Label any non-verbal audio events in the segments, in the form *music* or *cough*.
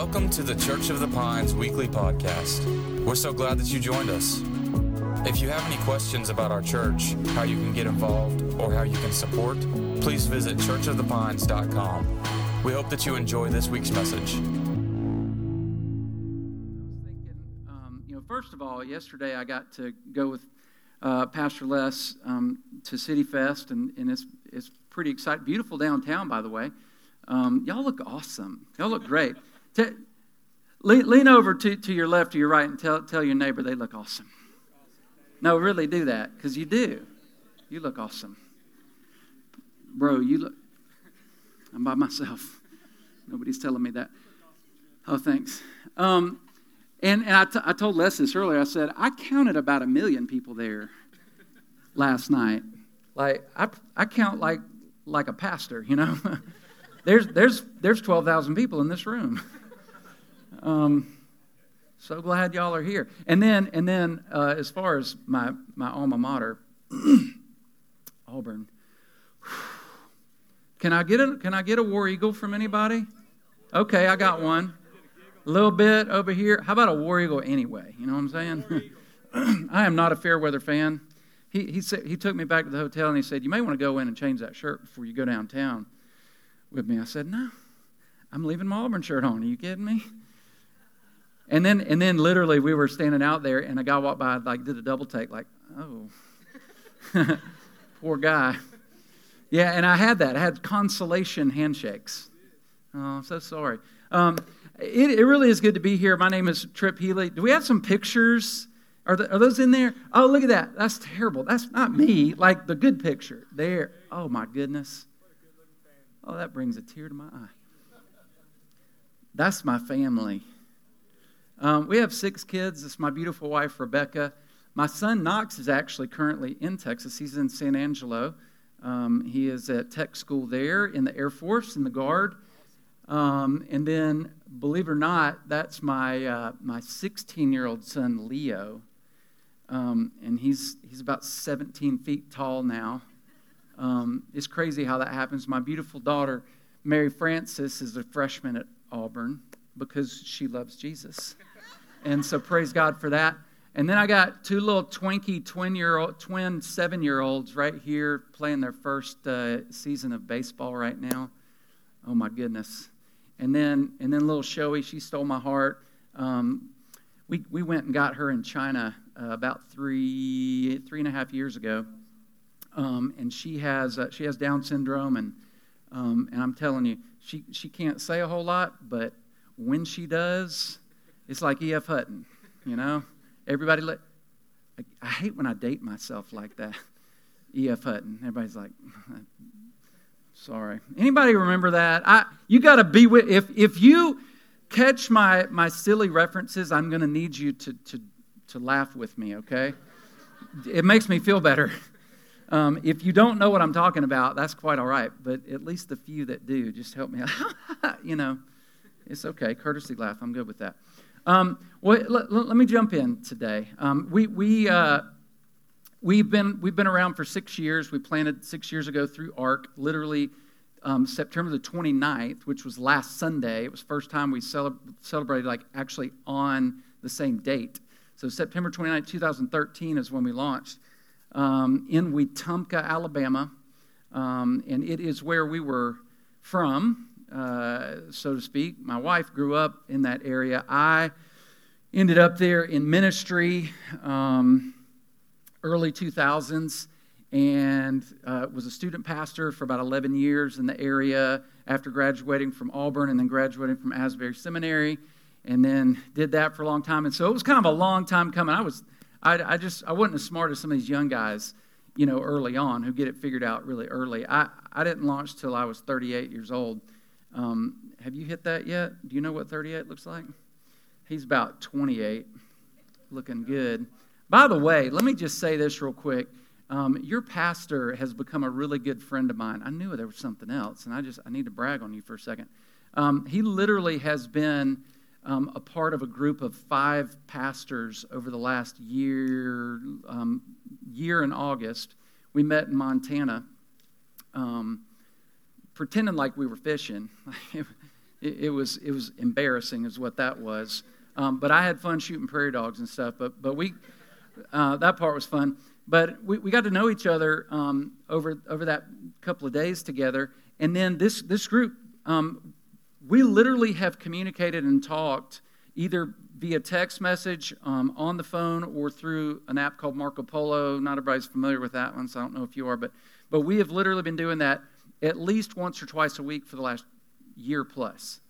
Welcome to the Church of the Pines weekly podcast. We're so glad that you joined us. If you have any questions about our church, how you can get involved, or how you can support, please visit churchofthepines.com. We hope that you enjoy this week's message. I was thinking, um, you know, first of all, yesterday I got to go with uh, Pastor Les um, to City Fest, and, and it's, it's pretty exciting. Beautiful downtown, by the way. Um, y'all look awesome. Y'all look great. Lean, lean over to, to your left or your right and tell, tell your neighbor they look awesome. No, really do that, because you do. You look awesome. Bro, you look. I'm by myself. Nobody's telling me that. Oh, thanks. Um, and and I, t- I told Les this earlier. I said, I counted about a million people there last night. Like, I, I count like, like a pastor, you know? *laughs* there's, there's, there's 12,000 people in this room. Um, so glad y'all are here. And then, and then uh, as far as my, my alma mater, *clears throat* Auburn. *sighs* Can I get a Can I get a war eagle from anybody? Okay, I got one. A little bit over here. How about a war eagle anyway? You know what I'm saying? *clears throat* I am not a fair weather fan. He he said he took me back to the hotel and he said you may want to go in and change that shirt before you go downtown with me. I said no, I'm leaving my Auburn shirt on. Are you kidding me? And then and then literally we were standing out there and a guy walked by like did a double take like oh *laughs* poor guy. Yeah, and I had that. I had consolation handshakes. Oh, I'm so sorry. Um, it, it, really is good to be here. My name is Trip Healy. Do we have some pictures? Are, the, are those in there? Oh, look at that. That's terrible. That's not me. Like the good picture. There. Oh, my goodness. Oh, that brings a tear to my eye. That's my family. Um, we have six kids. It's my beautiful wife, Rebecca. My son, Knox, is actually currently in Texas. He's in San Angelo. Um, he is at tech school there in the Air Force, in the Guard. Um, and then, believe it or not, that's my uh, my 16 year old son Leo, um, and he's he's about 17 feet tall now. Um, it's crazy how that happens. My beautiful daughter Mary Frances is a freshman at Auburn because she loves Jesus, and so praise God for that. And then I got two little twinky twin year old, twin seven year olds right here playing their first uh, season of baseball right now. Oh my goodness! And then and then little Showy, she stole my heart. Um, we we went and got her in China uh, about three three and a half years ago, um, and she has uh, she has Down syndrome and um, and I'm telling you she she can't say a whole lot, but when she does, it's like E.F. Hutton, you know. Everybody, let, I hate when I date myself like that. *laughs* E.F. Hutton. Everybody's like, *laughs* sorry. Anybody remember that? I, you got to be with, if, if you catch my, my silly references, I'm going to need you to, to, to laugh with me, okay? It makes me feel better. *laughs* Um, if you don't know what I'm talking about, that's quite all right. But at least the few that do, just help me out. you know, it's okay. Courtesy laugh. I'm good with that. Um, well, let, let, me jump in today. Um, we, we, uh, we've, been, we've been around for six years. We planted six years ago through ARC, literally um, September the 29th, which was last Sunday. It was first time we celeb- celebrated like actually on the same date. So September 29th, 2013 is when we launched um, in Wetumpka, Alabama. Um, and it is where we were from uh, so to speak. My wife grew up in that area. I ended up there in ministry um, early 2000s and uh, was a student pastor for about 11 years in the area after graduating from Auburn and then graduating from Asbury Seminary and then did that for a long time. And so it was kind of a long time coming. I was, I, I just, I wasn't as smart as some of these young guys, you know, early on who get it figured out really early. I, I didn't launch till I was 38 years old. Um, have you hit that yet? Do you know what 38 looks like? He's about 28, looking good. By the way, let me just say this real quick. Um, your pastor has become a really good friend of mine. I knew there was something else, and I just I need to brag on you for a second. Um, he literally has been um, a part of a group of five pastors over the last year. Um, year in August, we met in Montana. Um, pretending like we were fishing. *laughs* it, it was it was embarrassing, is what that was. Um, but I had fun shooting prairie dogs and stuff. But but we uh, that part was fun. But we, we got to know each other um, over over that couple of days together. And then this this group, um, we literally have communicated and talked either via text message, um, on the phone, or through an app called Marco Polo. Not everybody's familiar with that one, so I don't know if you are, but but we have literally been doing that at least once or twice a week for the last year plus.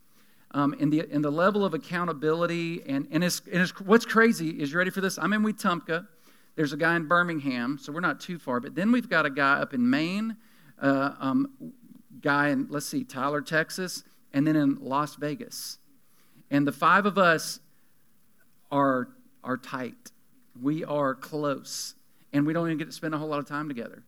Um, and, the, and the level of accountability, and, and, it's, and it's, what's crazy is you ready for this? I'm in Wetumpka. There's a guy in Birmingham, so we're not too far. But then we've got a guy up in Maine, uh, um, guy in, let's see, Tyler, Texas, and then in Las Vegas. And the five of us are, are tight. We are close. And we don't even get to spend a whole lot of time together.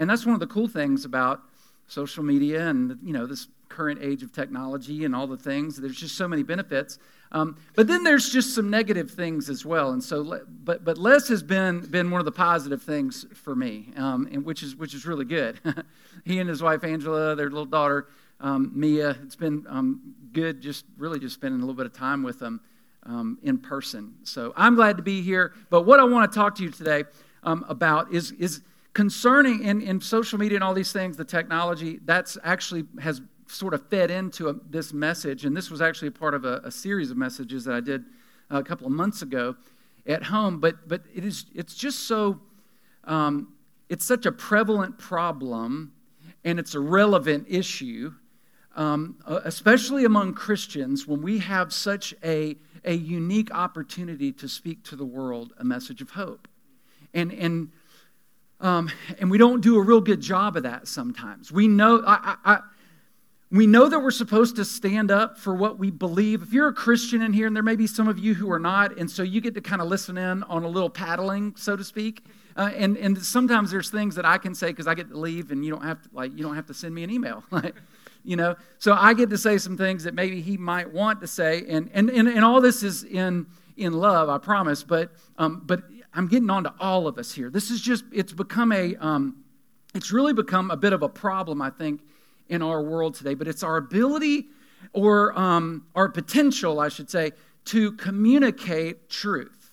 And that's one of the cool things about social media and you know this current age of technology and all the things. There's just so many benefits. Um, but then there's just some negative things as well. And so, but but Les has been been one of the positive things for me, um, and which is which is really good. *laughs* he and his wife Angela, their little daughter um, Mia. It's been um, good, just really just spending a little bit of time with them um, in person. So I'm glad to be here. But what I want to talk to you today um, about is is concerning in, in social media and all these things, the technology, that's actually has sort of fed into a, this message. And this was actually part of a, a series of messages that I did a couple of months ago at home. But, but it is, it's just so, um, it's such a prevalent problem and it's a relevant issue, um, especially among Christians when we have such a, a unique opportunity to speak to the world a message of hope. And, and um, and we don't do a real good job of that sometimes. We know, I, I, I, we know that we're supposed to stand up for what we believe. If you're a Christian in here, and there may be some of you who are not, and so you get to kind of listen in on a little paddling, so to speak. Uh, and, and sometimes there's things that I can say because I get to leave, and you don't have to like you don't have to send me an email. *laughs* you know so i get to say some things that maybe he might want to say and and and, and all this is in in love i promise but um, but I'm getting on to all of us here. This is just, it's become a, um, it's really become a bit of a problem, I think, in our world today. But it's our ability or um, our potential, I should say, to communicate truth,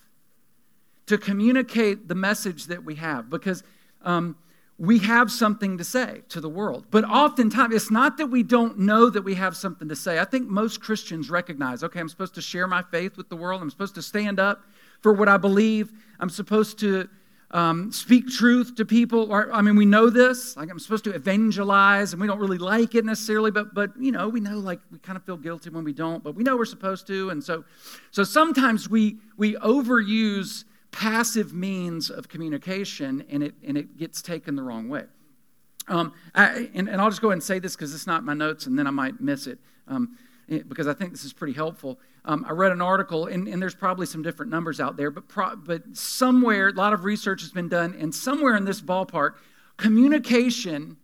to communicate the message that we have. Because um, we have something to say to the world. But oftentimes, it's not that we don't know that we have something to say. I think most Christians recognize okay, I'm supposed to share my faith with the world, I'm supposed to stand up for what I believe. I'm supposed to um, speak truth to people. Or, I mean, we know this. Like I'm supposed to evangelize, and we don't really like it necessarily, but but you know, we know like we kind of feel guilty when we don't, but we know we're supposed to, and so so sometimes we we overuse passive means of communication, and it and it gets taken the wrong way. Um, I, and, and I'll just go ahead and say this because it's not my notes, and then I might miss it. Um, because I think this is pretty helpful. Um, I read an article, and, and, there's probably some different numbers out there, but, pro, but somewhere, a lot of research has been done, and somewhere in this ballpark, communication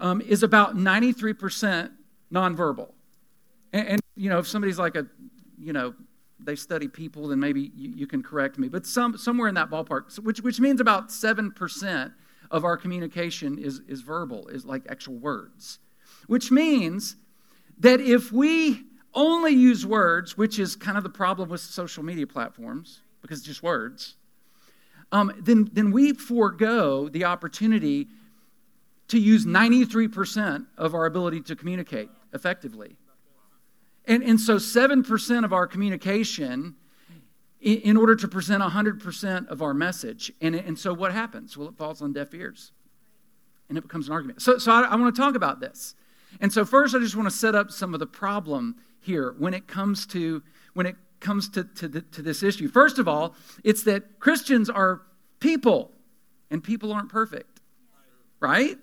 um, is about 93% nonverbal. And, and, you know, if somebody's like a, you know, they study people, then maybe you, you can correct me, but some, somewhere in that ballpark, which, which means about 7% of our communication is, is verbal, is like actual words, which means that if we only use words, which is kind of the problem with social media platforms, because it's just words, um, then, then we forego the opportunity to use 93% of our ability to communicate effectively. And, and so 7% of our communication in, in order to present 100% of our message. And, and so what happens? Well, it falls on deaf ears. And it becomes an argument. So, so I, I want to talk about this. And so first I just want to set up some of the problem here when it comes to when it comes to, to, the, to this issue. First of all, it's that Christians are people and people aren't perfect. Right?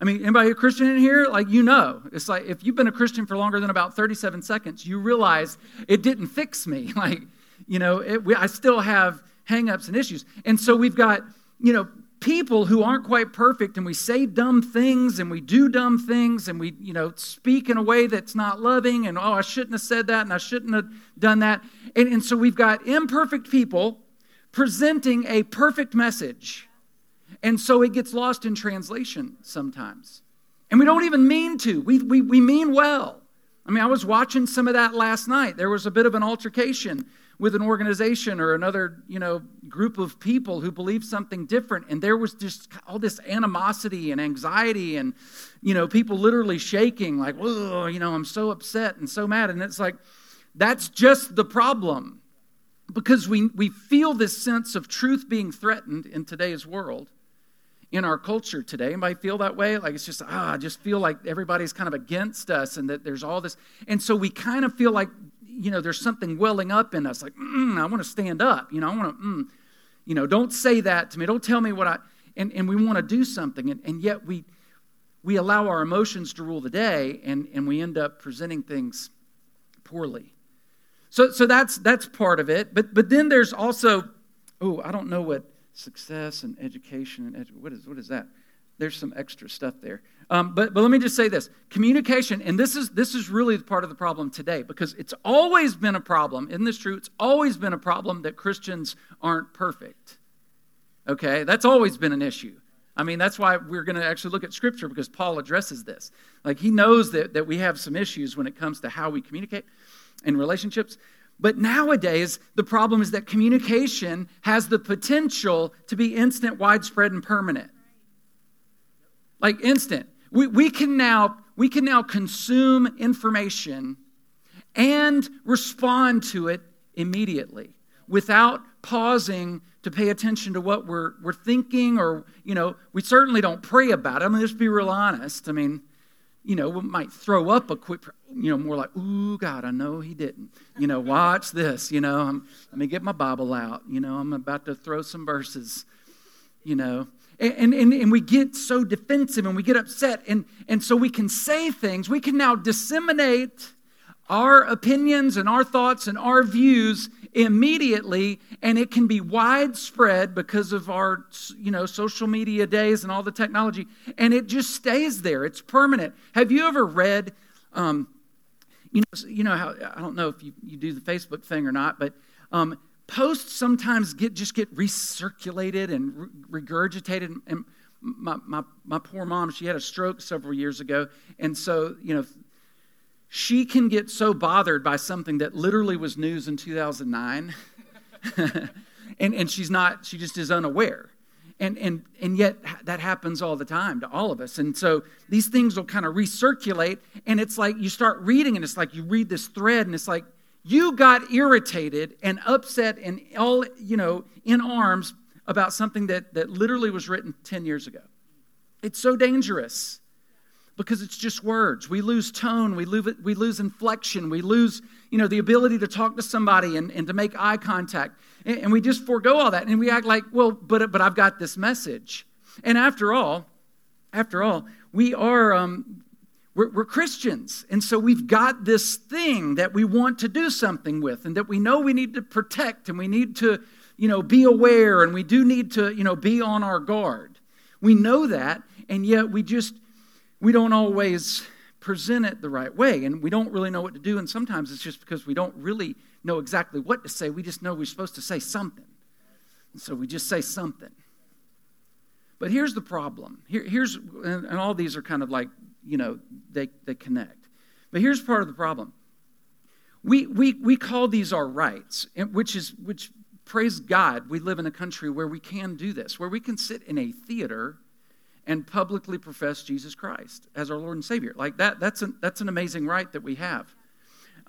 I mean, anybody a Christian in here? Like, you know. It's like if you've been a Christian for longer than about 37 seconds, you realize it didn't fix me. *laughs* Like, you know, it, we, I still have hangups and issues. And so we've got, you know, people who aren't quite perfect and we say dumb things and we do dumb things and we you know speak in a way that's not loving and oh i shouldn't have said that and i shouldn't have done that. And, and so we've got imperfect people presenting a perfect message. And so it gets lost in translation sometimes. And we don't even mean to. We, we, we mean well. I mean, I was watching some of that last night. There was a bit of an altercation with an organization or another, you know, group of people who believed something different and there was just all this animosity and anxiety and you know, people literally shaking like, "Oh, you know, I'm so upset and so mad." And it's like that's just the problem. Because we we feel this sense of truth being threatened in today's world in our culture today. Anybody feel that way? Like it's just, ah, I just feel like everybody's kind of against us and that there's all this. And so we kind of feel like you know, there's something welling up in us, like, mm, I want to stand up. You know, I want to, mm, you know, don't say that to me. Don't tell me what I, and, and we want to do something. And, and yet we, we allow our emotions to rule the day and, and we end up presenting things poorly. So, so that's, that's part of it. But, but then there's also, oh, I don't know what success and education and edu- what is, what is that? There's some extra stuff there. Um, but, but let me just say this communication, and this is, this is really part of the problem today because it's always been a problem. Isn't this true? It's always been a problem that Christians aren't perfect. Okay? That's always been an issue. I mean, that's why we're going to actually look at Scripture because Paul addresses this. Like, he knows that, that we have some issues when it comes to how we communicate in relationships. But nowadays, the problem is that communication has the potential to be instant, widespread, and permanent. Like instant. We, we, can now, we can now consume information and respond to it immediately without pausing to pay attention to what we're, we're thinking or, you know, we certainly don't pray about it. I mean, just be real honest. I mean, you know, we might throw up a quick, you know, more like, ooh, God, I know he didn't. You know, watch this, you know, I'm, let me get my Bible out. You know, I'm about to throw some verses, you know. And, and, and we get so defensive and we get upset. And, and so we can say things. We can now disseminate our opinions and our thoughts and our views immediately and it can be widespread because of our you know social media days and all the technology and it just stays there it's permanent have you ever read um, you know you know how i don't know if you, you do the facebook thing or not but um, posts sometimes get just get recirculated and regurgitated. And my, my, my poor mom she had a stroke several years ago. And so you know she can get so bothered by something that literally was news in 2009 *laughs* and, and she's not she just is unaware. And, and, and yet that happens all the time to all of us. And so these things will kind of recirculate and it's like you start reading and it's like you read this thread and it's like you got irritated and upset and all, you know, in arms about something that, that literally was written 10 years ago. It's so dangerous because it's just words. We lose tone, we lose, we lose inflection, we lose, you know, the ability to talk to somebody and, and to make eye contact. And, and we just forego all that and we act like, well, but, but I've got this message. And after all, after all, we are um, we're, we're, Christians, and so we've got this thing that we want to do something with, and that we know we need to protect, and we need to, you know, be aware, and we do need to, you know, be on our guard. We know that, and yet we just we don't always present it the right way, and we don't really know what to do. And sometimes it's just because we don't really know exactly what to say. We just know we're supposed to say something, and so we just say something. But here's the problem. Here, here's and all these are kind of like you know, they, they connect. But here's part of the problem. We, we, we call these our rights, which is, which, praise God, we live in a country where we can do this, where we can sit in a theater and publicly profess Jesus Christ as our Lord and Savior. Like that, that's an, that's an amazing right that we have.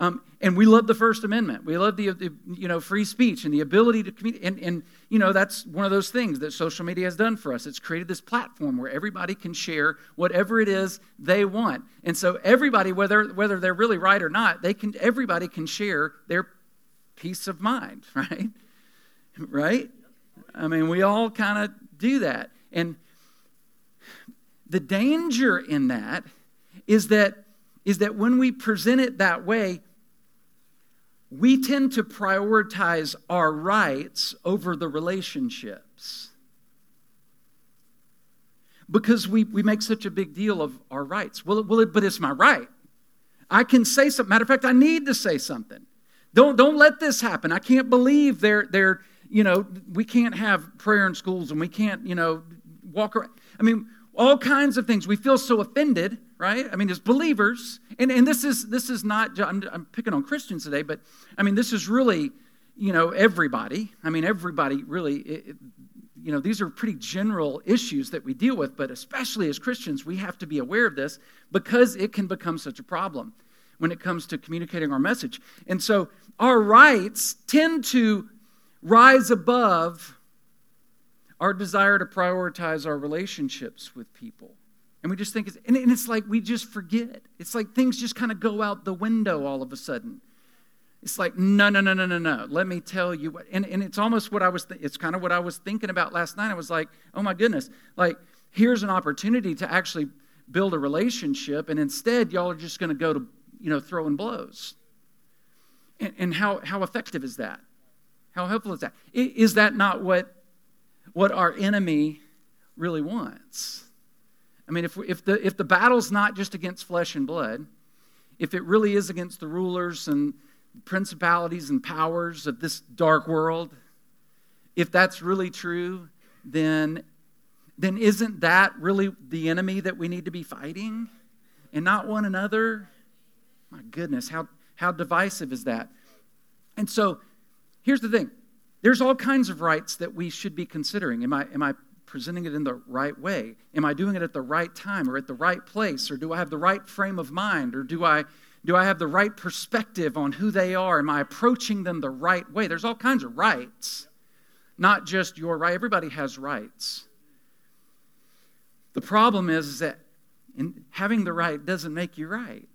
Um, and we love the First Amendment. We love the, the, you know free speech and the ability to communicate. And, and you know that's one of those things that social media has done for us. It's created this platform where everybody can share whatever it is they want. And so everybody, whether whether they're really right or not, they can. Everybody can share their peace of mind, *laughs* right? Right? I mean, we all kind of do that. And the danger in that is that is that when we present it that way, we tend to prioritize our rights over the relationships. Because we, we make such a big deal of our rights. Well, well but it's my right. I can say something. Matter of fact, I need to say something. Don't, don't let this happen. I can't believe they're, they're, you know, we can't have prayer in schools and we can't, you know, walk around. I mean, all kinds of things. We feel so offended right? I mean, as believers, and, and this is this is not. I'm, I'm picking on Christians today, but I mean, this is really, you know, everybody. I mean, everybody really. It, you know, these are pretty general issues that we deal with, but especially as Christians, we have to be aware of this because it can become such a problem when it comes to communicating our message. And so our rights tend to rise above our desire to prioritize our relationships with people. And we just think, it's, and it's like we just forget. It's like things just kind of go out the window all of a sudden. It's like, no, no, no, no, no, no. Let me tell you what. And, and it's almost what I was, th- it's kind of what I was thinking about last night. I was like, oh my goodness. Like, here's an opportunity to actually build a relationship. And instead, y'all are just going to go to, you know, throwing blows. And, and how, how effective is that? How helpful is that? Is that not what, what our enemy really wants? I mean, if, if, the, if the battle's not just against flesh and blood, if it really is against the rulers and principalities and powers of this dark world, if that's really true, then, then isn't that really the enemy that we need to be fighting and not one another? My goodness, how, how divisive is that? And so here's the thing there's all kinds of rights that we should be considering. Am I, am I presenting it in the right way? Am I doing it at the right time or at the right place? Or do I have the right frame of mind? Or do I do I have the right perspective on who they are? Am I approaching them the right way? There's all kinds of rights, not just your right. Everybody has rights. The problem is, is that having the right doesn't make you right.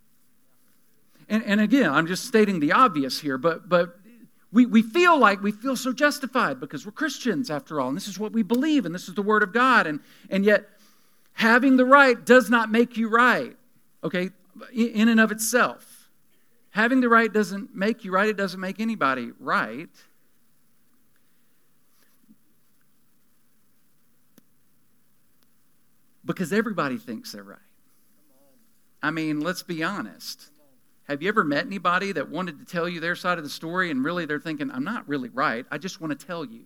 And, and again, I'm just stating the obvious here, but, but we, we feel like we feel so justified because we're Christians after all, and this is what we believe, and this is the Word of God. And, and yet, having the right does not make you right. Okay? in and of itself. Having the right doesn't make you right, it doesn't make anybody right. Because everybody thinks they're right. I mean, let's be honest. Have you ever met anybody that wanted to tell you their side of the story and really they're thinking, I'm not really right, I just want to tell you?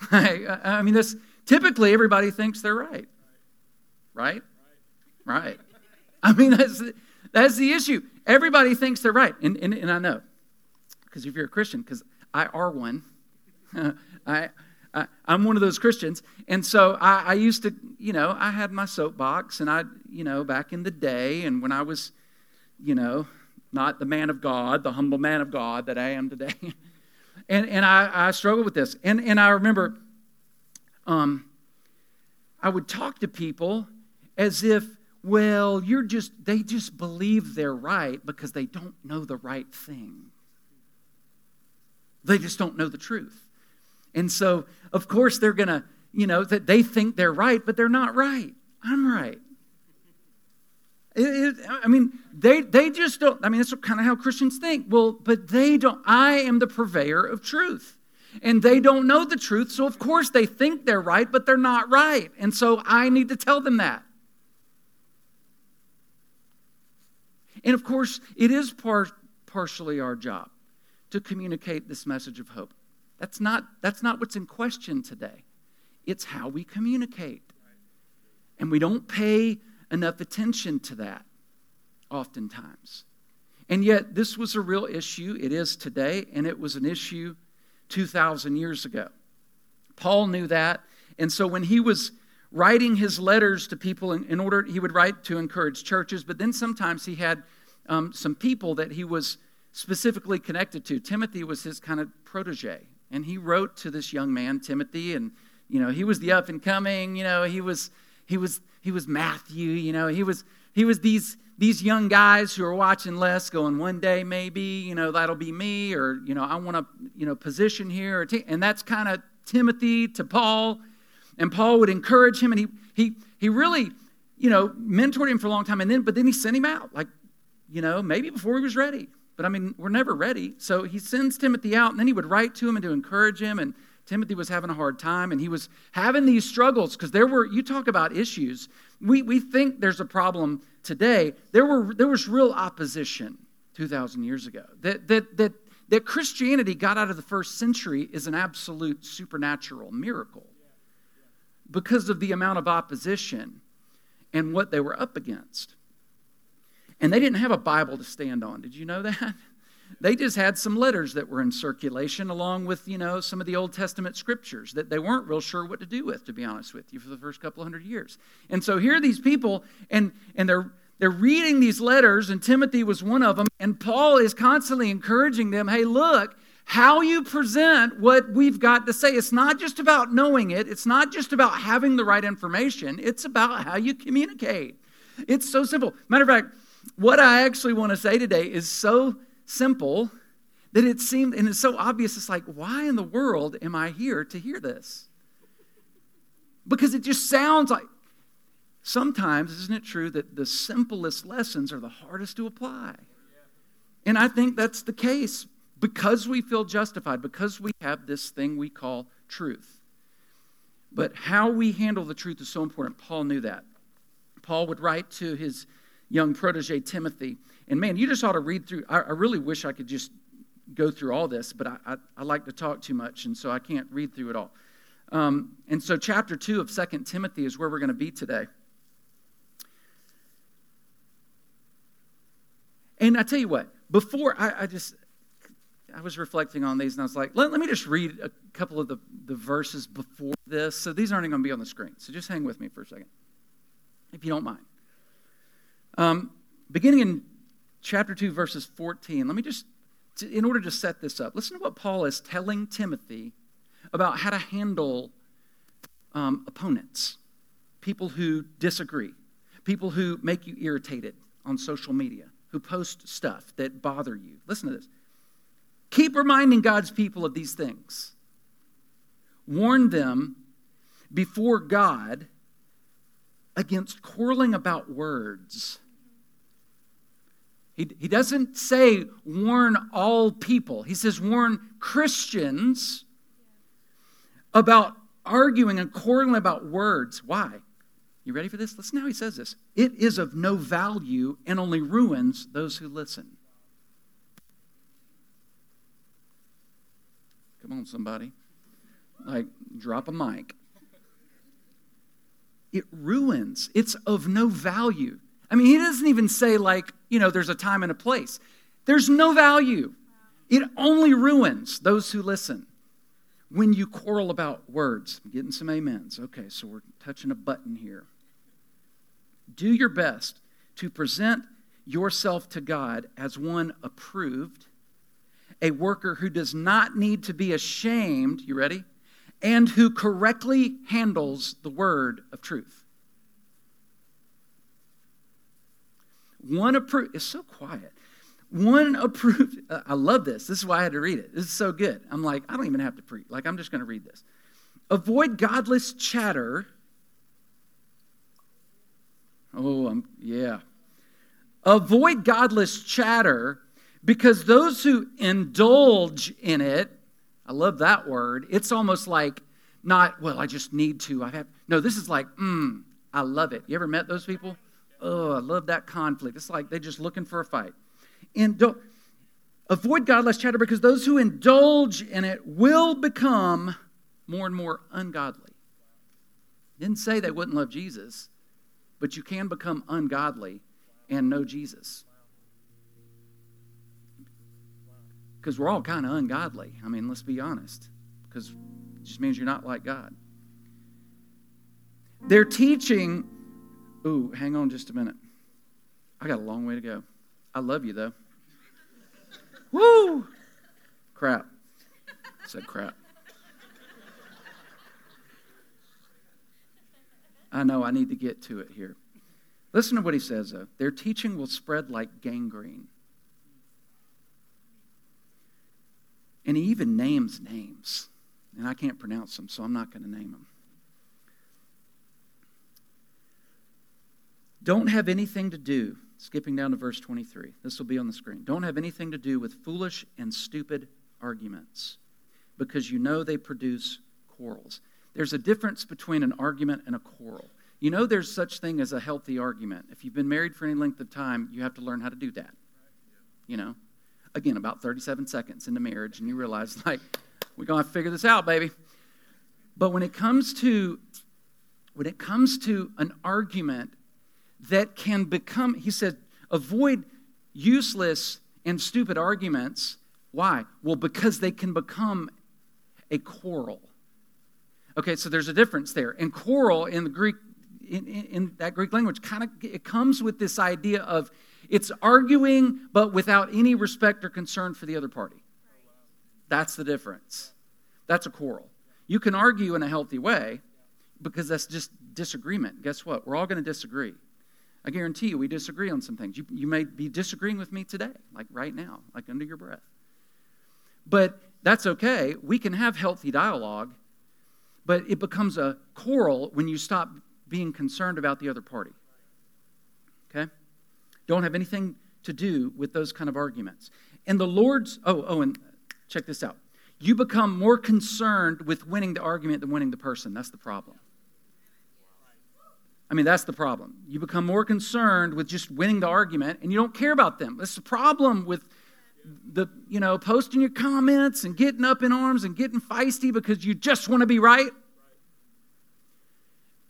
*laughs* I mean, this typically everybody thinks they're right. Right? Right. I mean, that's, that's the issue. Everybody thinks they're right. And, and, and I know, because if you're a Christian, because I are one, *laughs* I, I, am one of those Christians. And so I, I used to, you know, I had my soapbox, and I, you know, back in the day, and when I was, you know, not the man of God, the humble man of God that I am today. *laughs* and and I, I struggled with this. And, and I remember um, I would talk to people as if well, you're just, they just believe they're right because they don't know the right thing. They just don't know the truth. And so, of course, they're going to, you know, that they think they're right, but they're not right. I'm right. It, it, I mean, they, they just don't, I mean, that's kind of how Christians think. Well, but they don't, I am the purveyor of truth. And they don't know the truth, so of course they think they're right, but they're not right. And so I need to tell them that. And of course, it is par- partially our job to communicate this message of hope. That's not, that's not what's in question today. It's how we communicate. And we don't pay enough attention to that oftentimes. And yet, this was a real issue. It is today, and it was an issue 2,000 years ago. Paul knew that. And so, when he was writing his letters to people in, in, order he would write to encourage churches but then sometimes he had um, some people that he was specifically connected to timothy was his kind of protege and he wrote to this young man timothy and you know he was the up and coming you know he was he was he was matthew you know he was he was these these young guys who are watching Les going one day maybe you know that'll be me or you know i want to you know position here and that's kind of timothy to paul and Paul would encourage him, and he, he, he really, you know, mentored him for a long time. And then, but then he sent him out, like, you know, maybe before he was ready. But I mean, we're never ready. So he sends Timothy out, and then he would write to him and to encourage him. And Timothy was having a hard time, and he was having these struggles because there were, you talk about issues. We, we think there's a problem today. There, were, there was real opposition 2,000 years ago. That, that, that, that Christianity got out of the first century is an absolute supernatural miracle because of the amount of opposition and what they were up against. And they didn't have a Bible to stand on. Did you know that? *laughs* They just had some letters that were in circulation along with, you know, some of the Old Testament scriptures that they weren't real sure what to do with, to be honest with you, for the first couple hundred years. And so here are these people, and, and they're, they're reading these letters, and Timothy was one of them, and Paul is constantly encouraging them hey, look, how you present what we've got to say. It's not just about knowing it, it's not just about having the right information, it's about how you communicate. It's so simple. Matter of fact, what I actually want to say today is so simple that it seemed, and it's so obvious, it's like, why in the world am I here to hear this? Because it just sounds like, sometimes, isn't it true that the simplest lessons are the hardest to apply? And I think that's the case because we feel justified, because we have this thing we call truth. But how we handle the truth is so important. Paul knew that. Paul would write to his young protege, Timothy. And man, you just ought to read through. I, I really wish I could just go through all this, but I, I, I, like to talk too much, and so I can't read through it all. Um, and so, chapter 2 of Second Timothy is where we're going to be today. And I tell you what, before I, I just, I was reflecting on these and I was like, let, let me just read a couple of the, the verses before this. So these aren't going to be on the screen. So just hang with me for a second, if you don't mind. Um, beginning in chapter 2, verses 14, let me just, in order to set this up, listen to what Paul is telling Timothy about how to handle um, opponents, people who disagree, people who make you irritated on social media, who post stuff that bother you. Listen to this. Keep reminding God's people of these things. Warn them before God against quarreling about words. He, he doesn't say warn all people, he says warn Christians about arguing and quarreling about words. Why? You ready for this? Listen how he says this. It is of no value and only ruins those who listen. Come on, somebody. Like, drop a mic. It ruins. It's of no value. I mean, he doesn't even say, like, you know, there's a time and a place. There's no value. It only ruins those who listen. When you quarrel about words, I'm getting some amens. Okay, so we're touching a button here. Do your best to present yourself to God as one approved a worker who does not need to be ashamed, you ready? And who correctly handles the word of truth. One approved, it's so quiet. One approved, *laughs* I love this. This is why I had to read it. This is so good. I'm like, I don't even have to preach. Like, I'm just going to read this. Avoid godless chatter. Oh, I'm, yeah. Avoid godless chatter because those who indulge in it, I love that word, it's almost like not, well, I just need to. I have no, this is like, mm, I love it. You ever met those people? Oh, I love that conflict. It's like they're just looking for a fight. And don't avoid godless chatter because those who indulge in it will become more and more ungodly. Didn't say they wouldn't love Jesus, but you can become ungodly and know Jesus. Because we're all kind of ungodly. I mean, let's be honest. Because it just means you're not like God. They're teaching. Ooh, hang on just a minute. I got a long way to go. I love you, though. Woo! Crap. I said crap. I know I need to get to it here. Listen to what he says, though. Their teaching will spread like gangrene. And he even names names. And I can't pronounce them, so I'm not going to name them. Don't have anything to do, skipping down to verse 23. This will be on the screen. Don't have anything to do with foolish and stupid arguments because you know they produce quarrels. There's a difference between an argument and a quarrel. You know there's such thing as a healthy argument. If you've been married for any length of time, you have to learn how to do that. You know, again, about 37 seconds into marriage, and you realize, *laughs* like, we're going to figure this out, baby. But when it comes to when it comes to an argument that can become, he said, Avoid useless and stupid arguments. Why? Well, because they can become a quarrel. Okay, so there's a difference there. And quarrel in the Greek, in, in, in that Greek language, kind of it comes with this idea of it's arguing, but without any respect or concern for the other party. That's the difference. That's a quarrel. You can argue in a healthy way because that's just disagreement. Guess what? We're all going to disagree. I guarantee you, we disagree on some things. You, you may be disagreeing with me today, like right now, like under your breath. But that's okay. We can have healthy dialogue, but it becomes a quarrel when you stop being concerned about the other party. Okay? Don't have anything to do with those kind of arguments. And the Lord's, oh, oh, and check this out. You become more concerned with winning the argument than winning the person. That's the problem. I mean, that's the problem. You become more concerned with just winning the argument and you don't care about them. That's the problem with the, you know, posting your comments and getting up in arms and getting feisty because you just want to be right.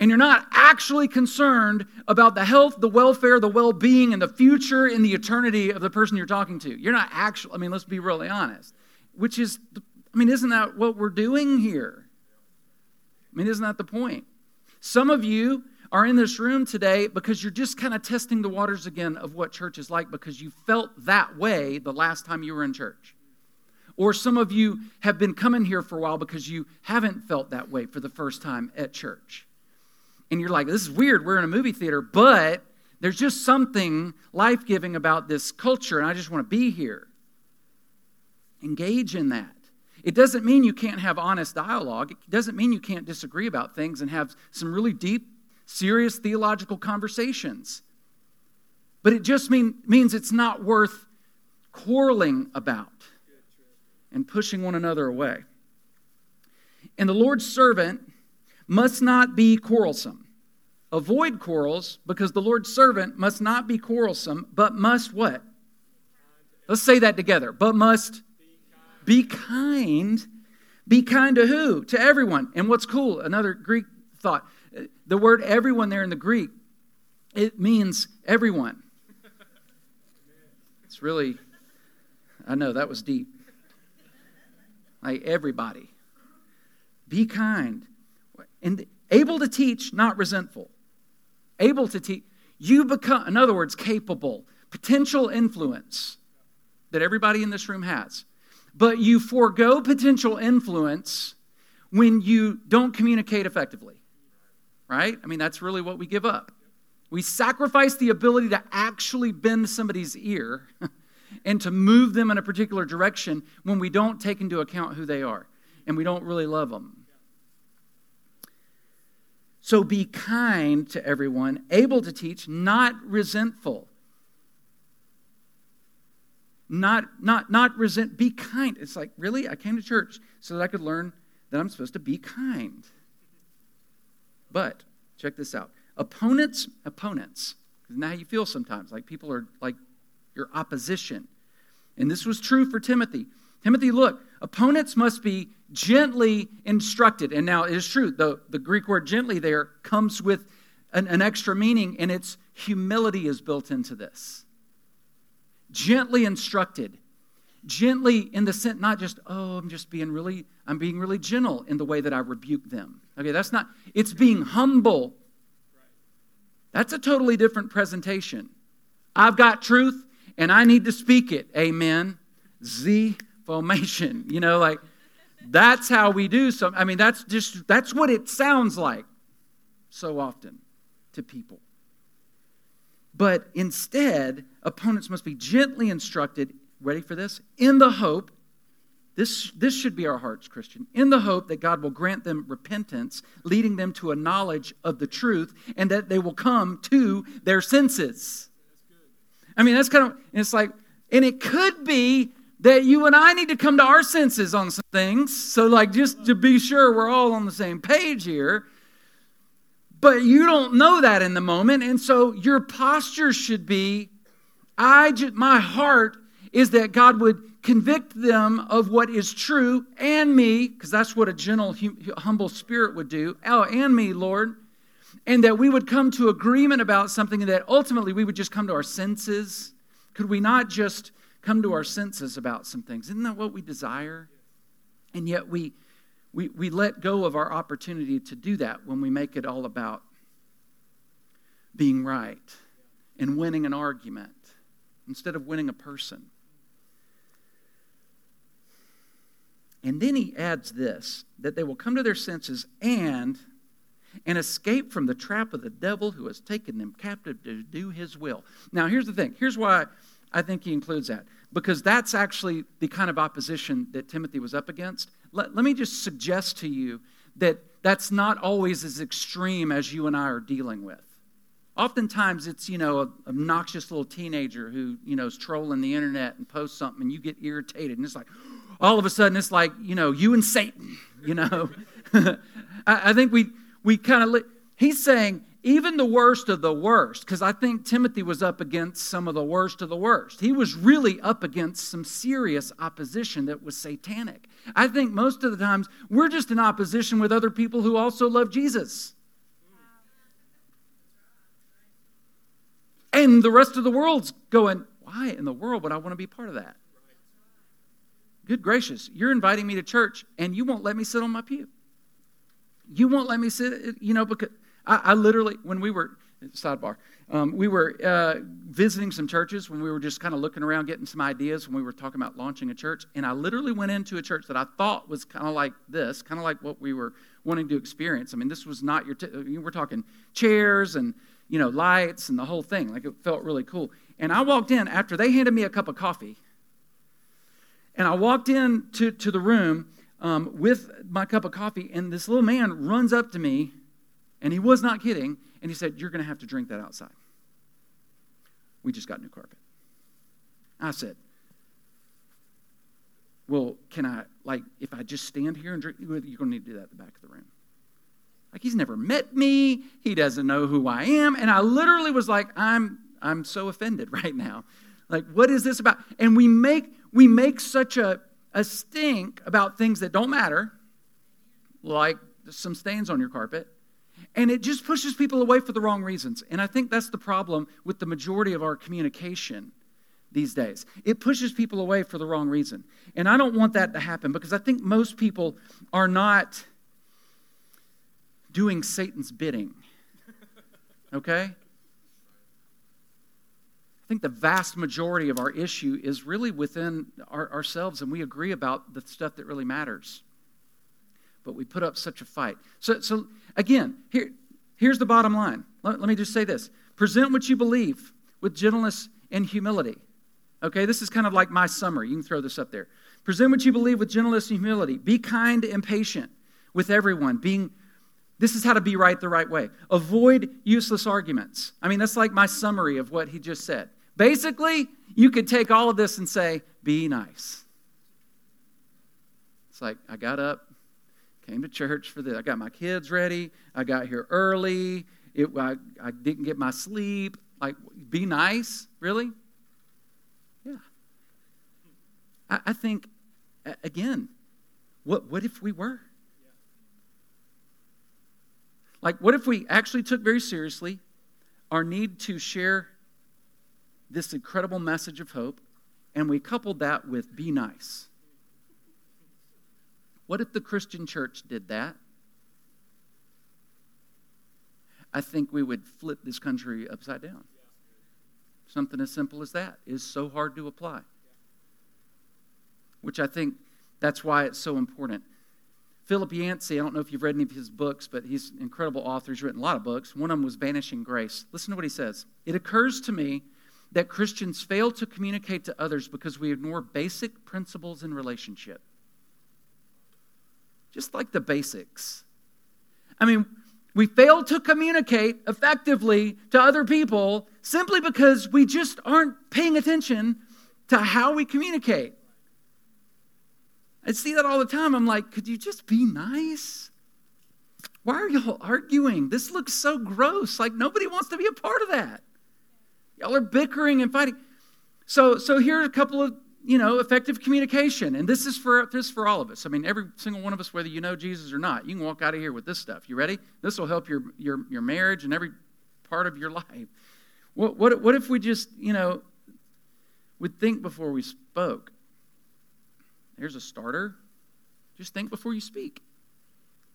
And you're not actually concerned about the health, the welfare, the well being, and the future and the eternity of the person you're talking to. You're not actually, I mean, let's be really honest, which is, I mean, isn't that what we're doing here? I mean, isn't that the point? Some of you are in this room today because you're just kind of testing the waters again of what church is like because you felt that way the last time you were in church. Or some of you have been coming here for a while because you haven't felt that way for the first time at church. And you're like, this is weird, we're in a movie theater, but there's just something life giving about this culture, and I just want to be here. Engage in that. It doesn't mean you can't have honest dialogue. It doesn't mean you can't disagree about things and have some really deep serious theological conversations. But it just mean, means it's not worth quarreling about and pushing one another away. And the Lord's servant must not be quarrelsome. Avoid quarrels because the Lord's servant must not be quarrelsome, but must what? Let's say that together. But must be kind. Be kind to who? To everyone. And what's cool, another Greek thought the word everyone there in the Greek, it means everyone. It's really, I know that was deep. Like everybody. Be kind. And able to teach, not resentful. Able to teach. You become, in other words, capable, potential influence that everybody in this room has. But you forego potential influence when you don't communicate effectively right? I mean, that's really what we give up. We sacrifice the ability to actually bend somebody's ear *laughs* and to move them in a particular direction when we don't take into account who they are and we don't really love them. So be kind to everyone, able to teach, not resentful. Not, not, not resent, be kind. It's like, really? I came to church so that I could learn that I'm supposed to be kind. But check this out opponents, opponents. Isn't that how you feel sometimes? Like people are like your opposition. And this was true for Timothy. Timothy, look, opponents must be gently instructed. And now it is true, the, the Greek word gently there comes with an, an extra meaning, and it's humility is built into this. Gently instructed. Gently in the sense, not just, oh, I'm just being really I'm being really gentle in the way that I rebuke them. Okay, that's not, it's being humble. That's a totally different presentation. I've got truth and I need to speak it. Amen. Z formation. *laughs* You know, like that's how we do some. I mean, that's just, that's what it sounds like so often to people. But instead, opponents must be gently instructed, ready for this, in the hope this, this should be our hearts, Christian, in the hope that God will grant them repentance, leading them to a knowledge of the truth, and that they will come to their senses. I mean, that's kind of, it's like, and it could be that you and I need to come to our senses on some things. So, like, just to be sure we're all on the same page here. But you don't know that in the moment. And so your posture should be I just, my heart is that God would convict them of what is true and me, because that's what a gentle, humble spirit would do. Oh, and me, Lord. and that we would come to agreement about something and that ultimately we would just come to our senses? Could we not just come to our senses about some things? Isn't that what we desire? And yet we, we, we let go of our opportunity to do that when we make it all about being right and winning an argument instead of winning a person. And then he adds this that they will come to their senses and and escape from the trap of the devil who has taken them captive to do his will. Now, here's the thing. Here's why I think he includes that. Because that's actually the kind of opposition that Timothy was up against. Let, let me just suggest to you that that's not always as extreme as you and I are dealing with. Oftentimes, it's, you know, an obnoxious little teenager who, you know, is trolling the internet and posts something and you get irritated. And it's like, all of a sudden, it's like, you know, you and Satan, you know. *laughs* I, I think we we kind of, li- he's saying, even the worst of the worst, because I think Timothy was up against some of the worst of the worst. He was really up against some serious opposition that was satanic. I think most of the times we're just in opposition with other people who also love Jesus. And the rest of the world's going, why in the world would I want to be part of that? Good gracious, you're inviting me to church and you won't let me sit on my pew. You won't let me sit, you know, because I, I literally, when we were, sidebar, um, we were uh, visiting some churches when we were just kind of looking around, getting some ideas when we were talking about launching a church. And I literally went into a church that I thought was kind of like this, kind of like what we were wanting to experience. I mean, this was not your, t- we're talking chairs and, you know, lights and the whole thing. Like it felt really cool. And I walked in after they handed me a cup of coffee. And I walked in to, to the room um, with my cup of coffee, and this little man runs up to me, and he was not kidding, and he said, You're going to have to drink that outside. We just got new carpet. I said, Well, can I, like, if I just stand here and drink, you're going to need to do that at the back of the room. Like, he's never met me, he doesn't know who I am, and I literally was like, I'm, I'm so offended *laughs* right now. Like, what is this about? And we make, we make such a, a stink about things that don't matter, like some stains on your carpet, and it just pushes people away for the wrong reasons. And I think that's the problem with the majority of our communication these days. It pushes people away for the wrong reason. And I don't want that to happen because I think most people are not doing Satan's bidding. *laughs* Okay? I think the vast majority of our issue is really within our, ourselves, and we agree about the stuff that really matters. But we put up such a fight. So, so again, here, here's the bottom line. Let, let me just say this present what you believe with gentleness and humility. Okay, this is kind of like my summary. You can throw this up there. Present what you believe with gentleness and humility. Be kind and patient with everyone, being this is how to be right the right way. Avoid useless arguments. I mean, that's like my summary of what he just said. Basically, you could take all of this and say, be nice. It's like, I got up, came to church for this. I got my kids ready. I got here early. It, I, I didn't get my sleep. Like, be nice? Really? Yeah. I, I think, again, what, what if we were? Like, what if we actually took very seriously our need to share this incredible message of hope, and we coupled that with be nice. What if the Christian church did that? I think we would flip this country upside down. Something as simple as that is so hard to apply. Which I think that's why it's so important. Philip Yancey, I don't know if you've read any of his books, but he's an incredible author. He's written a lot of books. One of them was Vanishing Grace. Listen to what he says. It occurs to me that Christians fail to communicate to others because we ignore basic principles in relationship. Just like the basics. I mean, we fail to communicate effectively to other people simply because we just aren't paying attention to how we communicate. I see that all the time. I'm like, could you just be nice? Why are y'all arguing? This looks so gross. Like, nobody wants to be a part of that. Y'all are bickering and fighting. So, so here are a couple of you know, effective communication. And this is for this is for all of us. I mean, every single one of us, whether you know Jesus or not, you can walk out of here with this stuff. You ready? This will help your your your marriage and every part of your *laughs* life. What what what if we just, you know, would think before we spoke? There's a starter. Just think before you speak,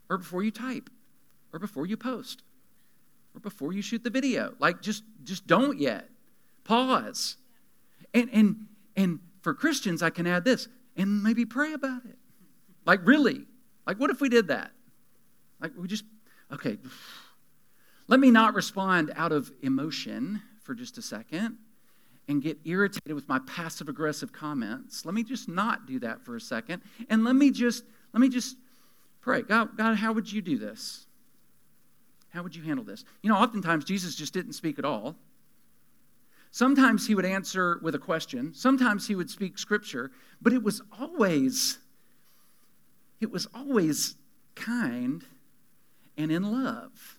or before you type, or before you post, or before you shoot the video. Like just just don't yet. Pause. And and and for Christians, I can add this and maybe pray about it. Like, really? Like, what if we did that? Like, we just, okay, let me not respond out of emotion for just a second and get irritated with my passive aggressive comments. Let me just not do that for a second. And let me just, let me just pray. God, God, how would you do this? How would you handle this? You know, oftentimes Jesus just didn't speak at all. Sometimes he would answer with a question, sometimes he would speak scripture, but it was always it was always kind and in love.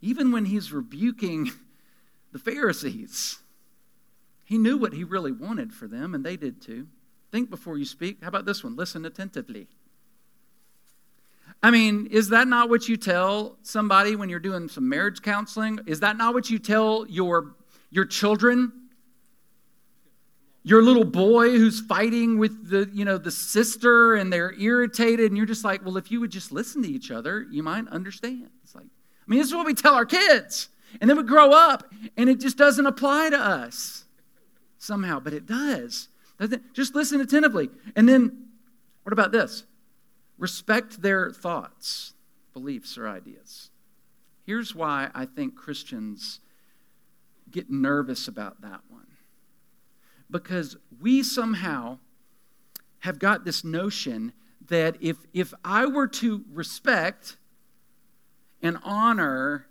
Even when he's rebuking the Pharisees, he knew what he really wanted for them, and they did too. Think before you speak. How about this one? Listen attentively. I mean, is that not what you tell somebody when you're doing some marriage counseling? Is that not what you tell your, your children? Your little boy who's fighting with the, you know, the sister and they're irritated and you're just like, well, if you would just listen to each other, you might understand. It's like, I mean, this is what we tell our kids. And then we grow up and it just doesn't apply to us somehow, but it does. Just listen attentively. And then, what about this? Respect their thoughts, beliefs, or ideas. Here's why I think Christians get nervous about that one. Because we somehow have got this notion that if, if I were to respect and honor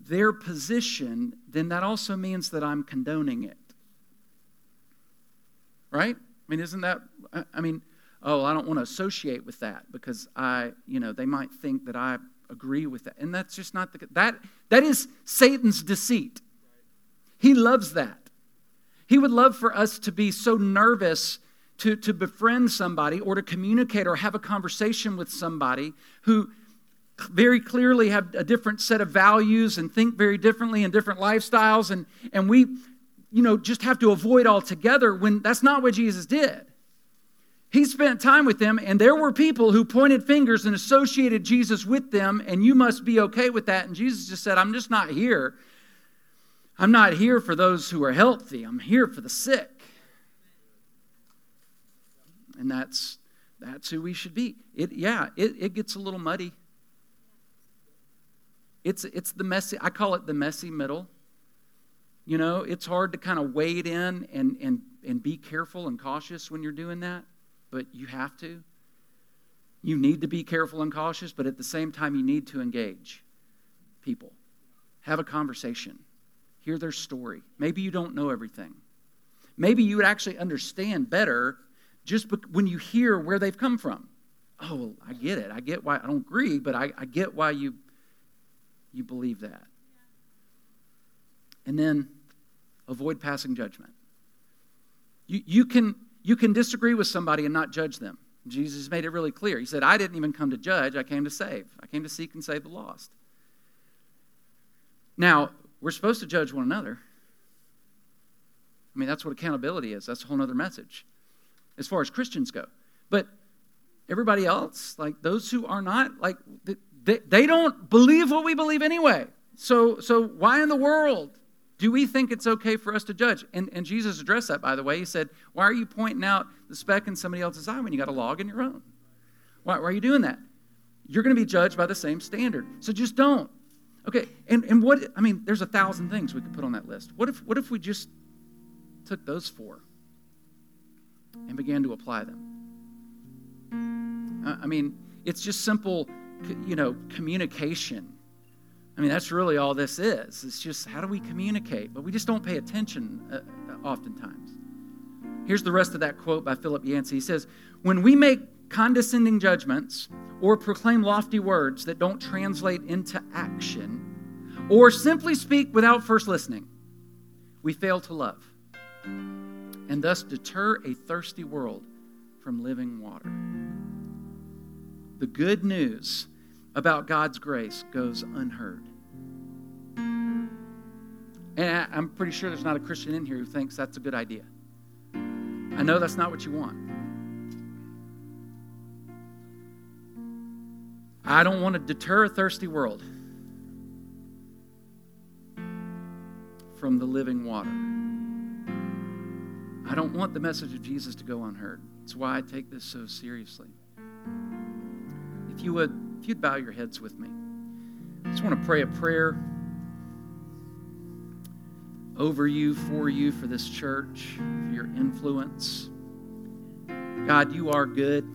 their position, then that also means that I'm condoning it. Right? I mean, isn't that, I mean, oh, I don't want to associate with that because I, you know, they might think that I agree with that. And that's just not the that that is Satan's deceit. He loves that. He would love for us to be so nervous to, to befriend somebody or to communicate or have a conversation with somebody who very clearly have a different set of values and think very differently and different lifestyles and, and we you know just have to avoid altogether when that's not what jesus did he spent time with them, and there were people who pointed fingers and associated Jesus with them, and you must be okay with that. And Jesus just said, I'm just not here. I'm not here for those who are healthy, I'm here for the sick. And that's that's who we should be. It yeah, it, it gets a little muddy. It's it's the messy, I call it the messy middle. You know, it's hard to kind of wade in and and and be careful and cautious when you're doing that but you have to. You need to be careful and cautious, but at the same time, you need to engage people. Have a conversation. Hear their story. Maybe you don't know everything. Maybe you would actually understand better just when you hear where they've come from. Oh, I get it. I get why I don't agree, but I, I get why you you believe that. And then avoid passing judgment. You, you can you can disagree with somebody and not judge them. Jesus made it really clear. He said, I didn't even come to judge, I came to save. I came to seek and save the lost. Now, we're supposed to judge one another. I mean, that's what accountability is. That's a whole other message as far as Christians go. But everybody else, like those who are not, like they, they don't believe what we believe anyway. So, so why in the world do we think it's okay for us to judge? And, and Jesus addressed that, by the way. He said, Why are you pointing out the speck in somebody else's eye when you got a log in your own? Why, why are you doing that? You're going to be judged by the same standard. So just don't. Okay, and, and what, I mean, there's a thousand things we could put on that list. What if, what if we just took those four and began to apply them? I mean, it's just simple, you know, communication I mean, that's really all this is. It's just how do we communicate? But we just don't pay attention uh, uh, oftentimes. Here's the rest of that quote by Philip Yancey. He says, When we make condescending judgments or proclaim lofty words that don't translate into action, or simply speak without first listening, we fail to love. and thus deter a thirsty world from living water. The good news about God's grace goes unheard. And I'm pretty sure there's not a Christian in here who thinks that's a good idea. I know that's not what you want. I don't want to deter a thirsty world from the living water. I don't want the message of Jesus to go unheard. That's why I take this so seriously. If you would, if you'd bow your heads with me, I just want to pray a prayer over you, for you, for this church, for your influence. God, you are good.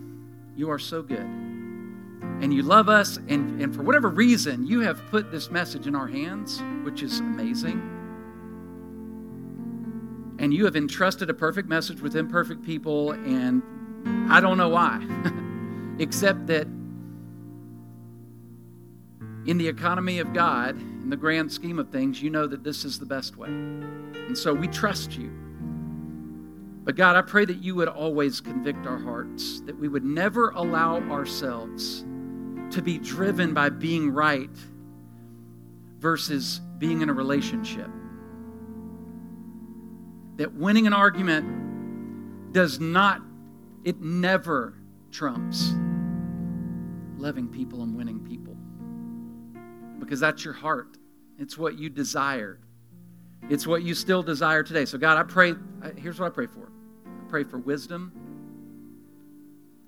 You are so good. And you love us, and, and for whatever reason, you have put this message in our hands, which is amazing. And you have entrusted a perfect message with imperfect people, and I don't know why, *laughs* except that in the economy of God, in the grand scheme of things, you know that this is the best way. And so we trust you. But God, I pray that you would always convict our hearts, that we would never allow ourselves to be driven by being right versus being in a relationship. That winning an argument does not, it never trumps loving people and winning people because that's your heart. It's what you desired. It's what you still desire today. So, God, I pray, here's what I pray for I pray for wisdom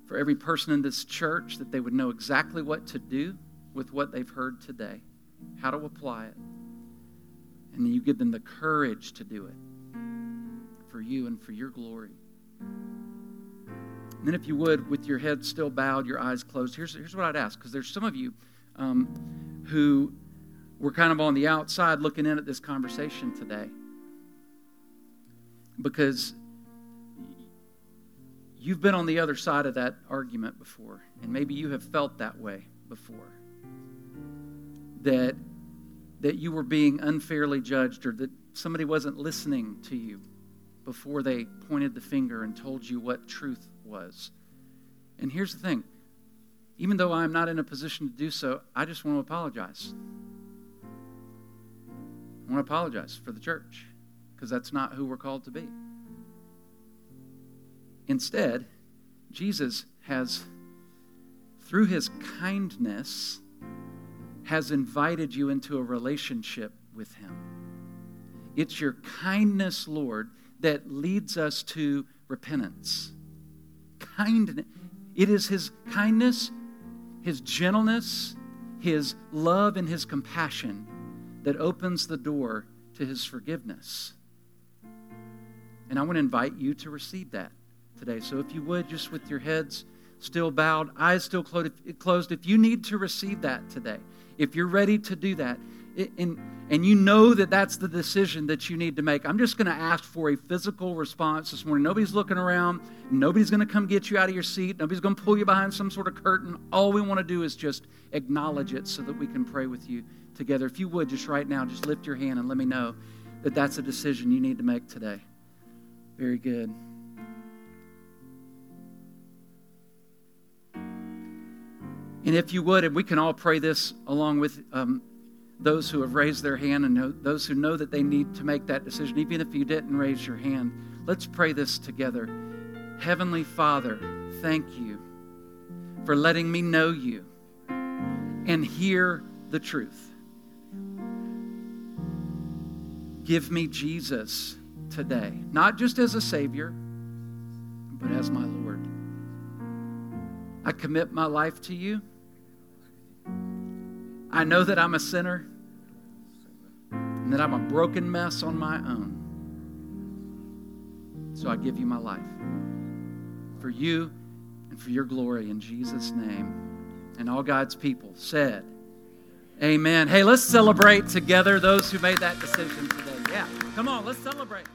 for every person in this church that they would know exactly what to do with what they've heard today, how to apply it. And then you give them the courage to do it for you and for your glory. And then, if you would, with your head still bowed, your eyes closed, here's, here's what I'd ask because there's some of you um, who were kind of on the outside looking in at this conversation today. Because you've been on the other side of that argument before, and maybe you have felt that way before. That, that you were being unfairly judged, or that somebody wasn't listening to you before they pointed the finger and told you what truth was. And here's the thing even though I'm not in a position to do so, I just want to apologize. I want to apologize for the church because that's not who we're called to be. Instead, Jesus has, through his kindness, has invited you into a relationship with him. It's your kindness, Lord, that leads us to repentance. Kindness. It is his kindness his gentleness, his love, and his compassion that opens the door to his forgiveness. And I want to invite you to receive that today. So if you would, just with your heads still bowed, eyes still closed, if you need to receive that today, if you're ready to do that, and, and you know that that's the decision that you need to make, I'm just going to ask for a physical response this morning. Nobody's looking around. Nobody's going to come get you out of your seat. Nobody's going to pull you behind some sort of curtain. All we want to do is just acknowledge it so that we can pray with you together. If you would, just right now, just lift your hand and let me know that that's a decision you need to make today. Very good. And if you would, and we can all pray this along with um, those who have raised their hand and know, those who know that they need to make that decision, even if you didn't raise your hand, let's pray this together. Heavenly Father, thank you for letting me know you and hear the truth. Give me Jesus today, not just as a Savior, but as my Lord. I commit my life to you. I know that I'm a sinner and that I'm a broken mess on my own. So I give you my life for you and for your glory in Jesus' name. And all God's people said, Amen. Hey, let's celebrate together those who made that decision today. Yeah, come on, let's celebrate.